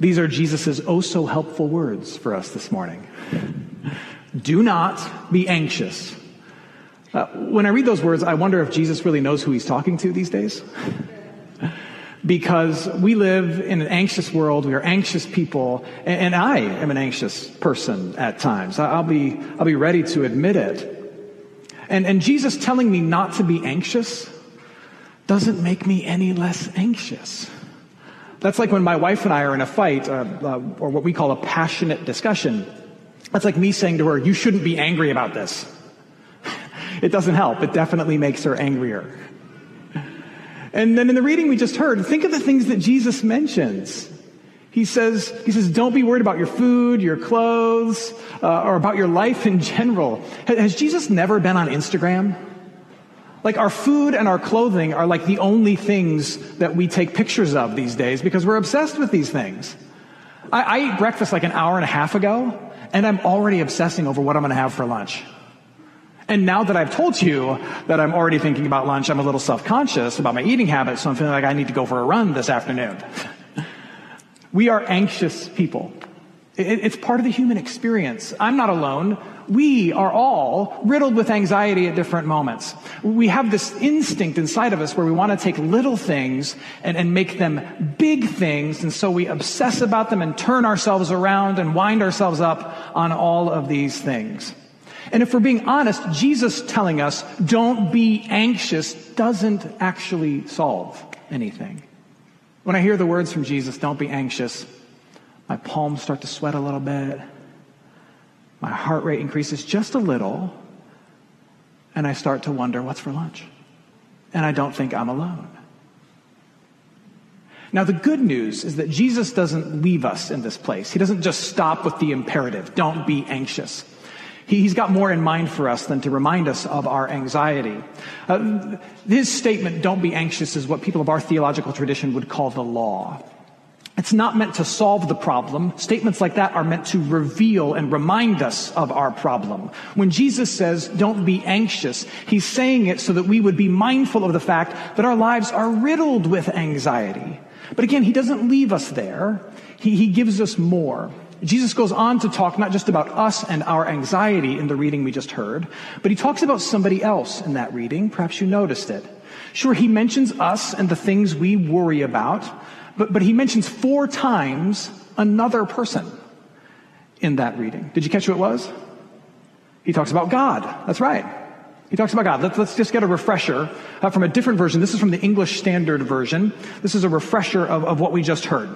These are Jesus' oh so helpful words for us this morning. Do not be anxious. Uh, when I read those words, I wonder if Jesus really knows who he's talking to these days. because we live in an anxious world, we are anxious people, and, I am an anxious person at times. I'll be, I'll be ready to admit it. And, and Jesus telling me not to be anxious doesn't make me any less anxious. That's like when my wife and I are in a fight, uh, uh, or what we call a passionate discussion. That's like me saying to her, You shouldn't be angry about this. It doesn't help. It definitely makes her angrier. And then in the reading we just heard, think of the things that Jesus mentions. He says, he says, don't be worried about your food, your clothes, uh, or about your life in general. Has Jesus never been on Instagram? Like our food and our clothing are like the only things that we take pictures of these days because we're obsessed with these things. I, I ate breakfast like an hour and a half ago, and I'm already obsessing over what I'm going to have for lunch. And now that I've told you that I'm already thinking about lunch, I'm a little self-conscious about my eating habits, so I'm feeling like I need to go for a run this afternoon. we are anxious people. It's part of the human experience. I'm not alone. We are all riddled with anxiety at different moments. We have this instinct inside of us where we want to take little things and, and make them big things, and so we obsess about them and turn ourselves around and wind ourselves up on all of these things. And if we're being honest, Jesus telling us, don't be anxious, doesn't actually solve anything. When I hear the words from Jesus, don't be anxious, my palms start to sweat a little bit. My heart rate increases just a little. And I start to wonder, what's for lunch? And I don't think I'm alone. Now, the good news is that Jesus doesn't leave us in this place. He doesn't just stop with the imperative, don't be anxious. He's got more in mind for us than to remind us of our anxiety. Uh, his statement, don't be anxious, is what people of our theological tradition would call the law. It's not meant to solve the problem. Statements like that are meant to reveal and remind us of our problem. When Jesus says, don't be anxious, he's saying it so that we would be mindful of the fact that our lives are riddled with anxiety. But again, he doesn't leave us there. He, he gives us more. Jesus goes on to talk not just about us and our anxiety in the reading we just heard, but he talks about somebody else in that reading. Perhaps you noticed it. Sure, he mentions us and the things we worry about, but, but he mentions four times another person in that reading. Did you catch who it was? He talks about God. That's right. He talks about God. Let's, let's just get a refresher uh, from a different version. This is from the English Standard Version. This is a refresher of, of what we just heard.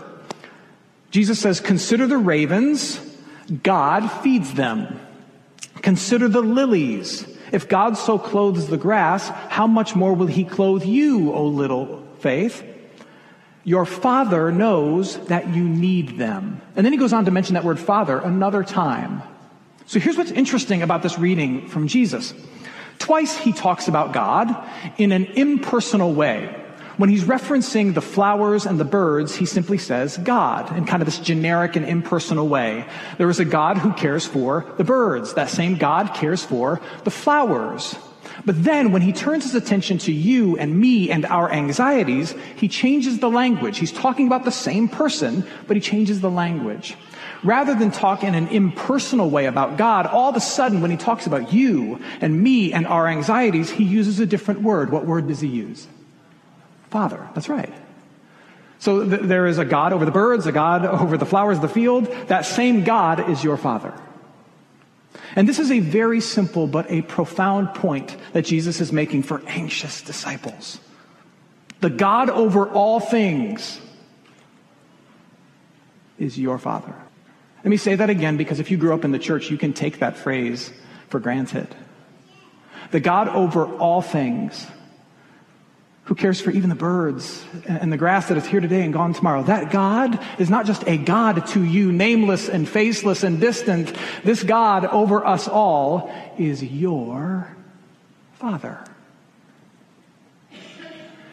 Jesus says, Consider the ravens, God feeds them. Consider the lilies. If God so clothes the grass, how much more will he clothe you, O little faith? Your father knows that you need them. And then he goes on to mention that word father another time. So here's what's interesting about this reading from Jesus. Twice he talks about God in an impersonal way. When he's referencing the flowers and the birds, he simply says God in kind of this generic and impersonal way. There is a God who cares for the birds. That same God cares for the flowers. But then when he turns his attention to you and me and our anxieties, he changes the language. He's talking about the same person, but he changes the language. Rather than talk in an impersonal way about God, all of a sudden when he talks about you and me and our anxieties, he uses a different word. What word does he use? Father. That's right. So th- there is a God over the birds, a God over the flowers of the field. That same God is your Father. And this is a very simple but a profound point that Jesus is making for anxious disciples. The God over all things is your Father. Let me say that again because if you grew up in the church, you can take that phrase for granted. The God over all things who cares for even the birds and the grass that is here today and gone tomorrow. That God is not just a God to you, nameless and faceless and distant. This God over us all is your Father.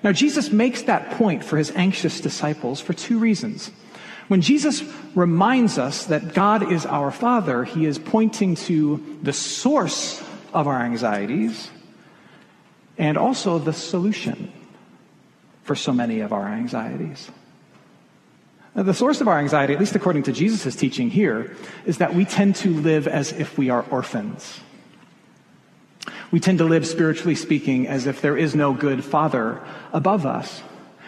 Now, Jesus makes that point for his anxious disciples for two reasons. When Jesus reminds us that God is our Father, he is pointing to the source of our anxieties and also the solution for so many of our anxieties. Now, the source of our anxiety, at least according to Jesus' teaching here, is that we tend to live as if we are orphans. We tend to live, spiritually speaking, as if there is no good father above us.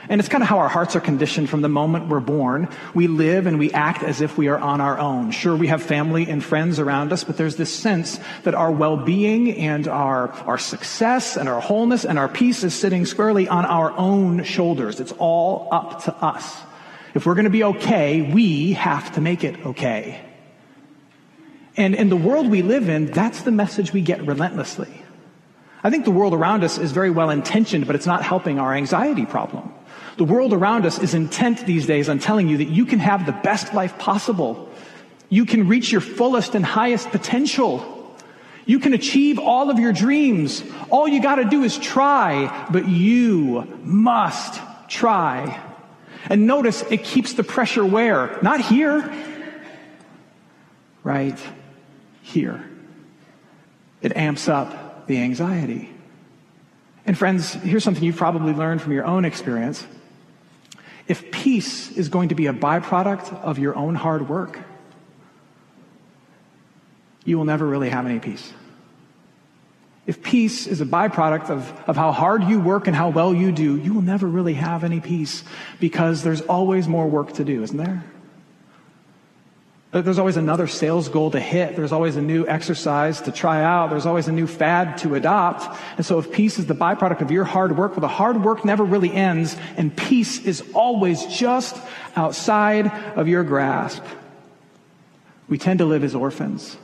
And it's kind of how our hearts are conditioned from the moment we're born. We live and we act as if we are on our own. Sure, we have family and friends around us, but there's this sense that our well-being and our, our success and our wholeness and our peace is sitting squarely on our own shoulders. It's all up to us. If we're going to be okay, we have to make it okay. And in the world we live in, that's the message we get relentlessly. I think the world around us is very well intentioned, but it's not helping our anxiety problem. The world around us is intent these days on telling you that you can have the best life possible. You can reach your fullest and highest potential. You can achieve all of your dreams. All you got to do is try, but you must try. And notice it keeps the pressure where? Not here. Right here. It amps up the anxiety. And friends, here's something you've probably learned from your own experience. If peace is going to be a byproduct of your own hard work, you will never really have any peace. If peace is a byproduct of, of how hard you work and how well you do, you will never really have any peace because there's always more work to do, isn't there? There's always another sales goal to hit. There's always a new exercise to try out. There's always a new fad to adopt. And so if peace is the byproduct of your hard work, well, the hard work never really ends and peace is always just outside of your grasp. We tend to live as orphans,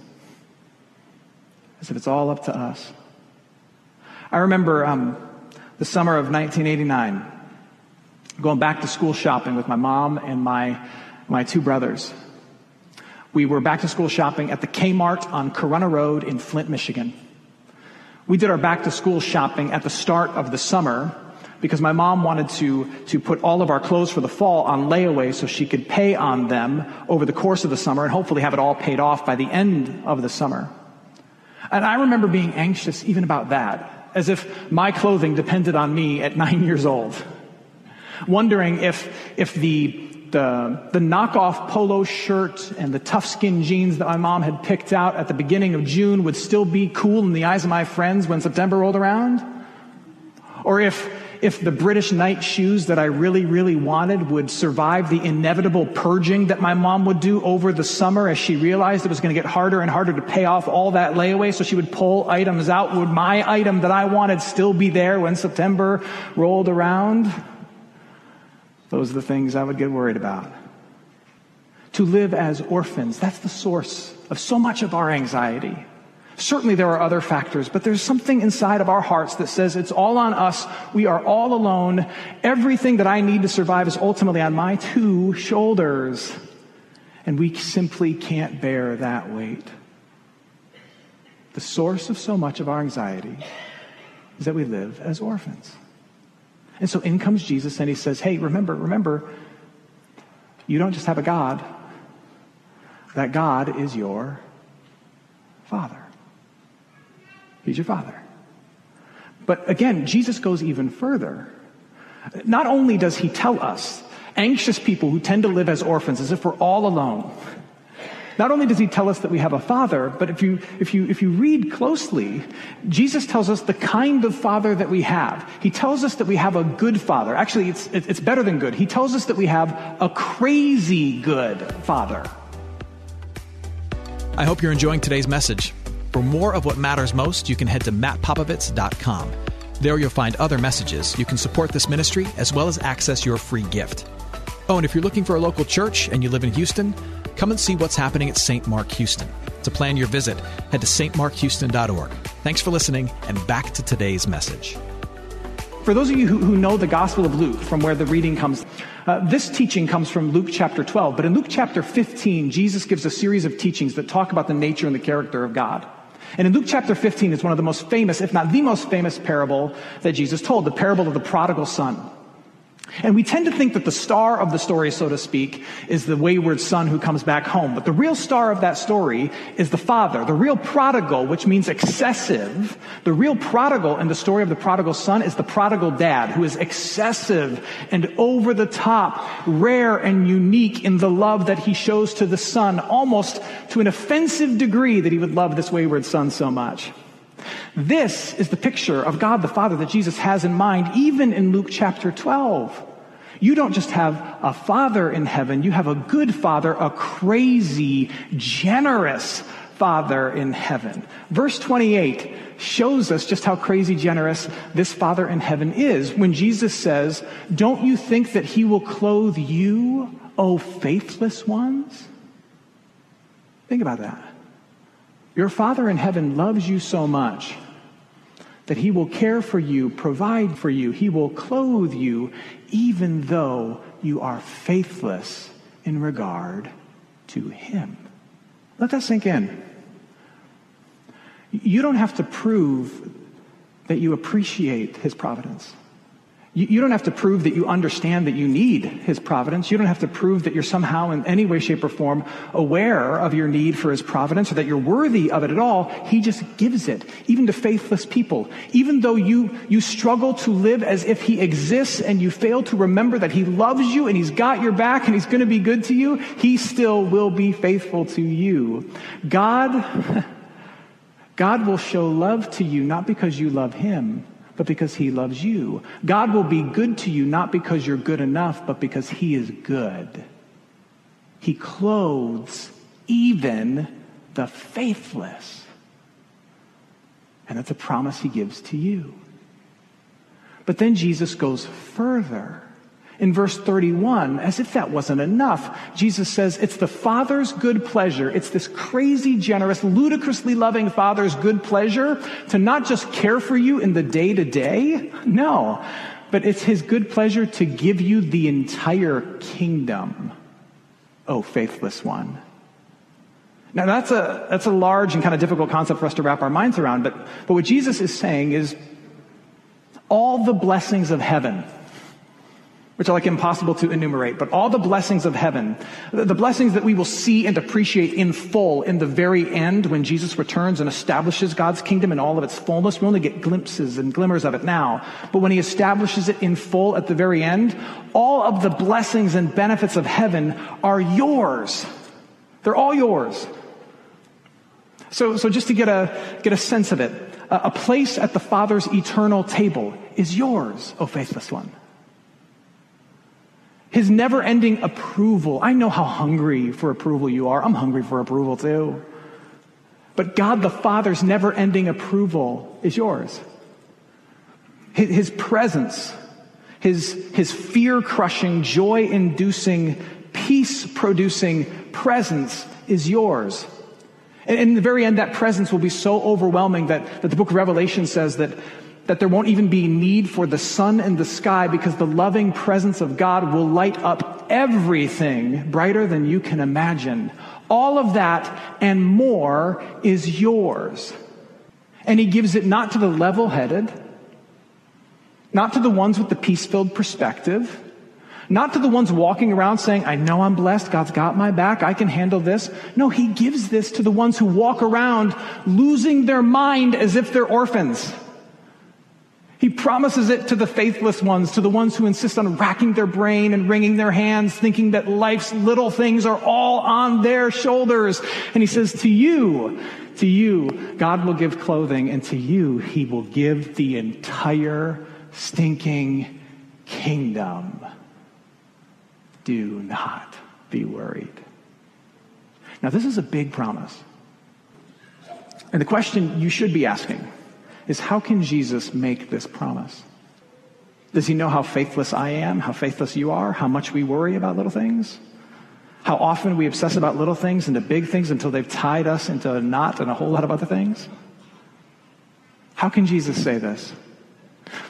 as if it's all up to us. I remember um, the summer of 1989, going back to school shopping with my mom and my, my two brothers we were back to school shopping at the Kmart on Corunna Road in Flint, Michigan. We did our back to school shopping at the start of the summer because my mom wanted to, to put all of our clothes for the fall on layaway so she could pay on them over the course of the summer and hopefully have it all paid off by the end of the summer. And I remember being anxious even about that, as if my clothing depended on me at nine years old. Wondering if, if the the, the knockoff polo shirt and the tough skin jeans that my mom had picked out at the beginning of June would still be cool in the eyes of my friends when September rolled around? Or if, if the British Knight shoes that I really, really wanted would survive the inevitable purging that my mom would do over the summer as she realized it was going to get harder and harder to pay off all that layaway, so she would pull items out. Would my item that I wanted still be there when September rolled around? Those are the things I would get worried about. To live as orphans, that's the source of so much of our anxiety. Certainly there are other factors, but there's something inside of our hearts that says it's all on us. We are all alone. Everything that I need to survive is ultimately on my two shoulders. And we simply can't bear that weight. The source of so much of our anxiety is that we live as orphans. And so in comes Jesus and he says, Hey, remember, remember, you don't just have a God, that God is your Father. He's your Father. But again, Jesus goes even further. Not only does he tell us, anxious people who tend to live as orphans, as if we're all alone, not only does he tell us that we have a father, but if you, if you, if you read closely, Jesus tells us the kind of father that we have. He tells us that we have a good father. Actually, it's, it's better than good. He tells us that we have a crazy good father. I hope you're enjoying today's message. For more of what matters most, you can head to mattpopovits.com. There you'll find other messages. You can support this ministry as well as access your free gift. Oh, and if you're looking for a local church and you live in Houston, come and see what's happening at St. Mark Houston. To plan your visit, head to stmarkhouston.org. Thanks for listening, and back to today's message. For those of you who, know the Gospel of Luke, from where the reading comes, uh, this teaching comes from Luke chapter 12. But in Luke chapter 15, Jesus gives a series of teachings that talk about the nature and the character of God. And in Luke chapter 15 is one of the most famous, if not the most famous parable that Jesus told, the parable of the prodigal son. And we tend to think that the star of the story, so to speak, is the wayward son who comes back home. But the real star of that story is the father, the real prodigal, which means excessive. The real prodigal in the story of the prodigal son is the prodigal dad, who is excessive and over the top, rare and unique in the love that he shows to the son, almost to an offensive degree that he would love this wayward son so much. This is the picture of God the Father that Jesus has in mind, even in Luke chapter 12. You don't just have a father in heaven, you have a good father, a crazy, generous father in heaven. Verse 28 shows us just how crazy generous this father in heaven is when Jesus says, Don't you think that he will clothe you, O faithless ones? Think about that. Your father in heaven loves you so much that he will care for you, provide for you, he will clothe you, even though you are faithless in regard to him. Let that sink in. You don't have to prove that you appreciate his providence. You, don't have to prove that you understand that you need His providence. You don't have to prove that you're somehow in any way, shape, or form aware of your need for His providence or that you're worthy of it at all. He just gives it, even to faithless people. Even though you, you struggle to live as if He exists and you fail to remember that He loves you and He's got your back and He's going to be good to you, He still will be faithful to you. God, God will show love to you not because you love Him but because he loves you. God will be good to you not because you're good enough, but because he is good. He clothes even the faithless. And that's a promise he gives to you. But then Jesus goes further in verse 31, as if that wasn't enough, Jesus says it's the Father's good pleasure. It's this crazy, generous, ludicrously loving Father's good pleasure to not just care for you in the day to day. No, but it's His good pleasure to give you the entire kingdom. Oh, faithless one. Now that's a, that's a large and kind of difficult concept for us to wrap our minds around, but, but what Jesus is saying is all the blessings of heaven, which are like impossible to enumerate, but all the blessings of heaven, the blessings that we will see and appreciate in full in the very end when Jesus returns and establishes God's kingdom in all of its fullness. We only get glimpses and glimmers of it now. But when he establishes it in full at the very end, all of the blessings and benefits of heaven are yours. They're all yours. So, so just to get a, get a sense of it, a, a place at the Father's eternal table is yours, O faithless one. His never ending approval. I know how hungry for approval you are. I'm hungry for approval too. But God the Father's never ending approval is yours. His, presence, his, his fear crushing, joy inducing, peace producing presence is yours. And in the very end, that presence will be so overwhelming that, that the book of Revelation says that that there won't even be need for the sun and the sky because the loving presence of God will light up everything brighter than you can imagine. All of that and more is yours. And he gives it not to the level headed, not to the ones with the peace filled perspective, not to the ones walking around saying, I know I'm blessed, God's got my back, I can handle this. No, he gives this to the ones who walk around losing their mind as if they're orphans He promises it to the faithless ones, to the ones who insist on racking their brain and wringing their hands, thinking that life's little things are all on their shoulders. And he says, to you, to you, God will give clothing, and to you, he will give the entire stinking kingdom. Do not be worried. Now, this is a big promise. And the question you should be asking is how can Jesus make this promise? Does he know how faithless I am, how faithless you are, how much we worry about little things? How often we obsess about little things into big things until they've tied us into a knot and a whole lot of other things? How can Jesus say this?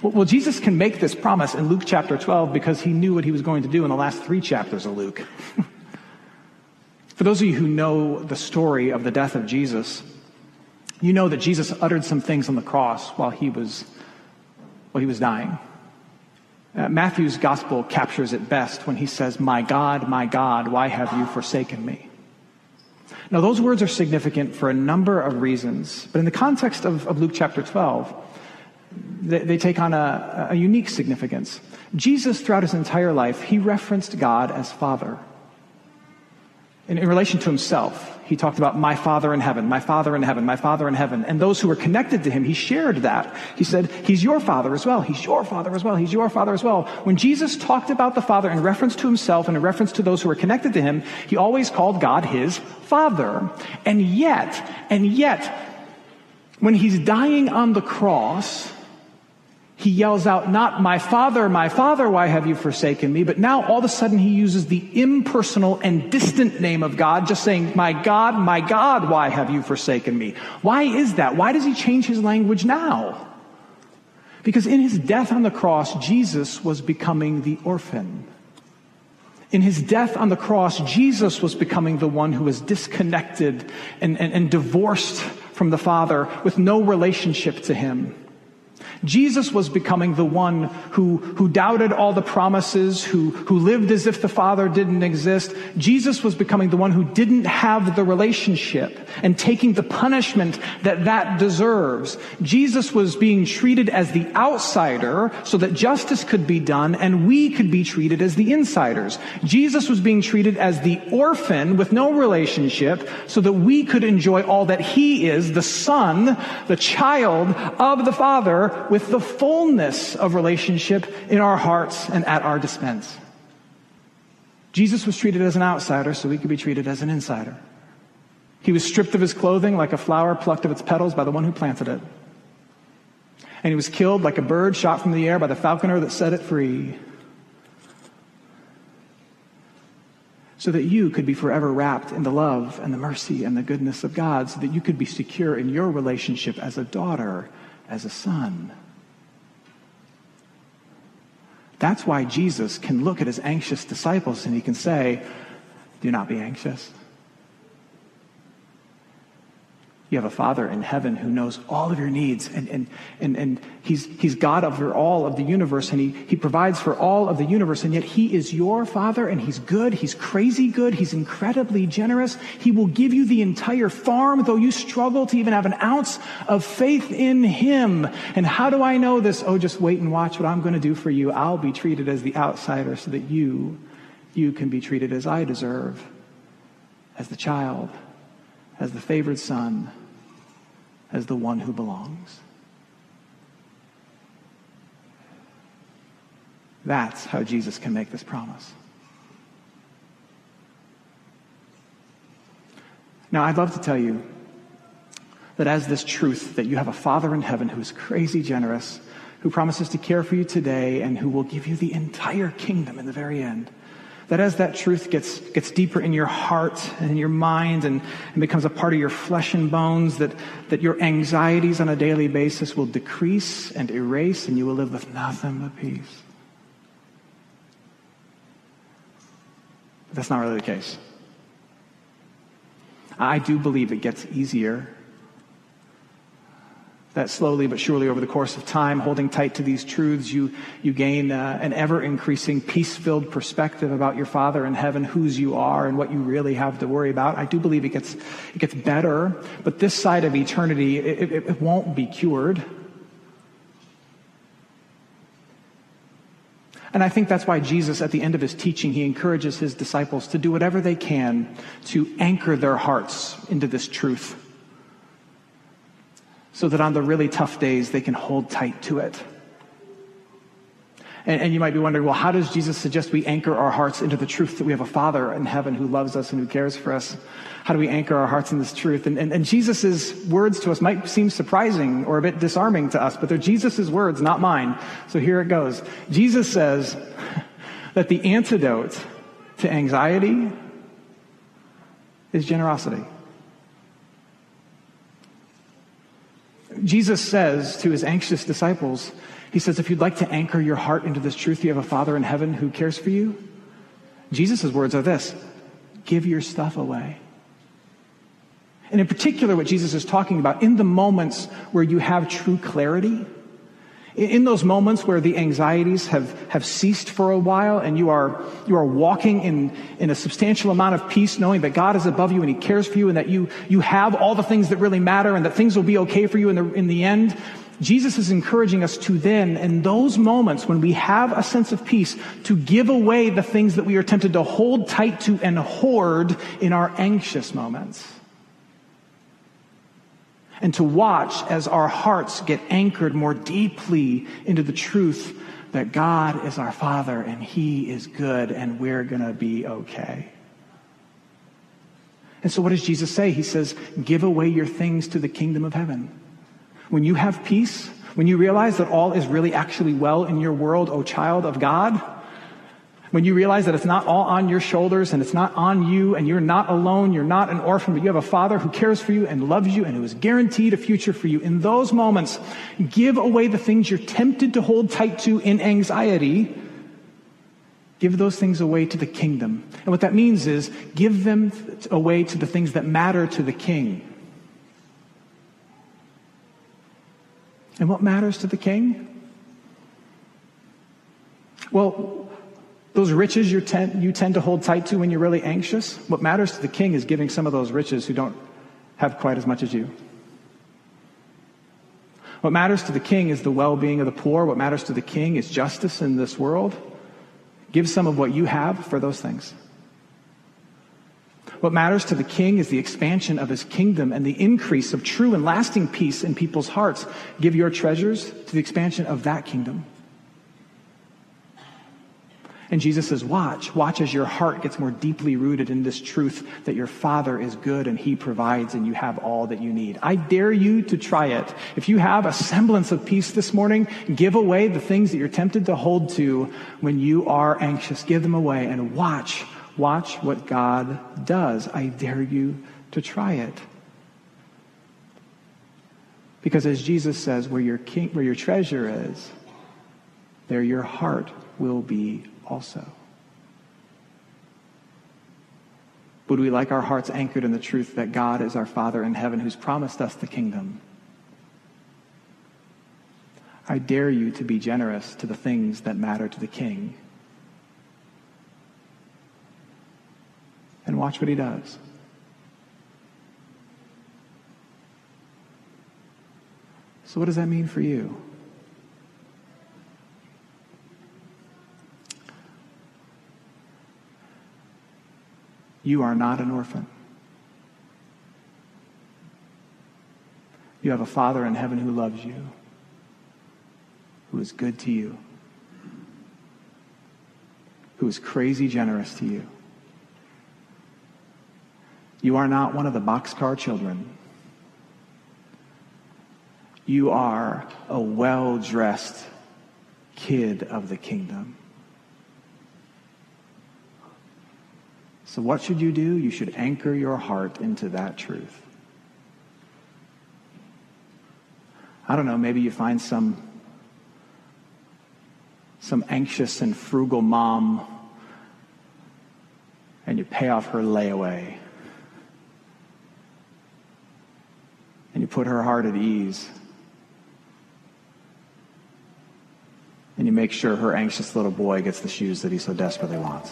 Well, Jesus can make this promise in Luke chapter 12 because he knew what he was going to do in the last three chapters of Luke. For those of you who know the story of the death of Jesus, you know that Jesus uttered some things on the cross while he was, while he was dying. Uh, Matthew's gospel captures it best when he says, My God, my God, why have you forsaken me? Now, those words are significant for a number of reasons, but in the context of, of Luke chapter 12, they, they take on a, a unique significance. Jesus, throughout his entire life, he referenced God as Father. In, in relation to himself, he talked about my Father in heaven, my Father in heaven, my Father in heaven. And those who were connected to him, he shared that. He said, He's your Father as well. He's your Father as well. He's your Father as well. When Jesus talked about the Father in reference to himself and in reference to those who were connected to him, he always called God his Father. And yet, and yet, when he's dying on the cross, he yells out, not my father, my father, why have you forsaken me? But now all of a sudden he uses the impersonal and distant name of God, just saying, my God, my God, why have you forsaken me? Why is that? Why does he change his language now? Because in his death on the cross, Jesus was becoming the orphan. In his death on the cross, Jesus was becoming the one who was disconnected and, and, and divorced from the Father with no relationship to him. Jesus was becoming the one who, who doubted all the promises, who, who lived as if the Father didn't exist. Jesus was becoming the one who didn't have the relationship and taking the punishment that that deserves. Jesus was being treated as the outsider so that justice could be done and we could be treated as the insiders. Jesus was being treated as the orphan with no relationship so that we could enjoy all that he is, the son, the child of the Father with the fullness of relationship in our hearts and at our dispense. Jesus was treated as an outsider so we could be treated as an insider. He was stripped of his clothing like a flower plucked of its petals by the one who planted it. And he was killed like a bird shot from the air by the falconer that set it free. So that you could be forever wrapped in the love and the mercy and the goodness of God, so that you could be secure in your relationship as a daughter as a son. That's why Jesus can look at his anxious disciples and he can say, Do not be anxious. You have a Father in heaven who knows all of your needs, and, and, and, and he's, he's God over all of the universe, and he, he provides for all of the universe, and yet He is your Father, and He's good. He's crazy good. He's incredibly generous. He will give you the entire farm, though you struggle to even have an ounce of faith in Him. And how do I know this? Oh, just wait and watch what I'm going to do for you. I'll be treated as the outsider so that you, you can be treated as I deserve, as the child as the favored son, as the one who belongs. That's how Jesus can make this promise. Now, I'd love to tell you that as this truth that you have a Father in heaven who is crazy generous, who promises to care for you today, and who will give you the entire kingdom in the very end, that as that truth gets, gets deeper in your heart and in your mind and, and becomes a part of your flesh and bones, that, that your anxieties on a daily basis will decrease and erase and you will live with nothing but peace. But that's not really the case. I do believe it gets easier that slowly but surely over the course of time, holding tight to these truths, you, you gain uh, an ever increasing peace filled perspective about your Father in heaven, whose you are, and what you really have to worry about. I do believe it gets, it gets better, but this side of eternity, it, it, it won't be cured. And I think that's why Jesus, at the end of his teaching, he encourages his disciples to do whatever they can to anchor their hearts into this truth so that on the really tough days they can hold tight to it. And, and, you might be wondering, well, how does Jesus suggest we anchor our hearts into the truth that we have a Father in heaven who loves us and who cares for us? How do we anchor our hearts in this truth? And, and, and Jesus' words to us might seem surprising or a bit disarming to us, but they're Jesus' words, not mine. So here it goes. Jesus says that the antidote to anxiety is generosity. Jesus says to his anxious disciples, he says, if you'd like to anchor your heart into this truth, you have a Father in heaven who cares for you. Jesus' words are this give your stuff away. And in particular, what Jesus is talking about, in the moments where you have true clarity, in those moments where the anxieties have, have ceased for a while and you are, you are walking in, in a substantial amount of peace, knowing that God is above you and He cares for you and that you, you have all the things that really matter and that things will be okay for you in the, in the end, Jesus is encouraging us to then, in those moments when we have a sense of peace, to give away the things that we are tempted to hold tight to and hoard in our anxious moments. And to watch as our hearts get anchored more deeply into the truth that God is our Father and He is good and we're going to be okay. And so, what does Jesus say? He says, Give away your things to the kingdom of heaven. When you have peace, when you realize that all is really actually well in your world, O child of God, when you realize that it's not all on your shoulders and it's not on you and you're not alone, you're not an orphan, but you have a father who cares for you and loves you and who has guaranteed a future for you. In those moments, give away the things you're tempted to hold tight to in anxiety. Give those things away to the kingdom. And what that means is give them away to the things that matter to the king. And what matters to the king? Well, those riches you tend, you tend to hold tight to when you're really anxious, what matters to the king is giving some of those riches who don't have quite as much as you. What matters to the king is the well being of the poor. What matters to the king is justice in this world. Give some of what you have for those things. What matters to the king is the expansion of his kingdom and the increase of true and lasting peace in people's hearts. Give your treasures to the expansion of that kingdom. And Jesus says, Watch, watch as your heart gets more deeply rooted in this truth that your Father is good and He provides and you have all that you need. I dare you to try it. If you have a semblance of peace this morning, give away the things that you're tempted to hold to when you are anxious. Give them away and watch Watch what God does. I dare you to try it. Because as Jesus says, where your, king, where your treasure is, there your heart will be also. Would we like our hearts anchored in the truth that God is our Father in heaven who's promised us the kingdom? I dare you to be generous to the things that matter to the King. and watch what he does. So, what does that mean for you? You are not an orphan. You have a Father in heaven who loves you, who is good to you, who is crazy generous to you. You are not one of the boxcar children. You are a well dressed kid of the kingdom. So, what should you do? You should anchor your heart into that truth. I don't know, maybe you find some, some anxious and frugal mom and you pay off her layaway. and you put her heart at ease. And you make sure her anxious little boy gets the shoes that he so desperately wants.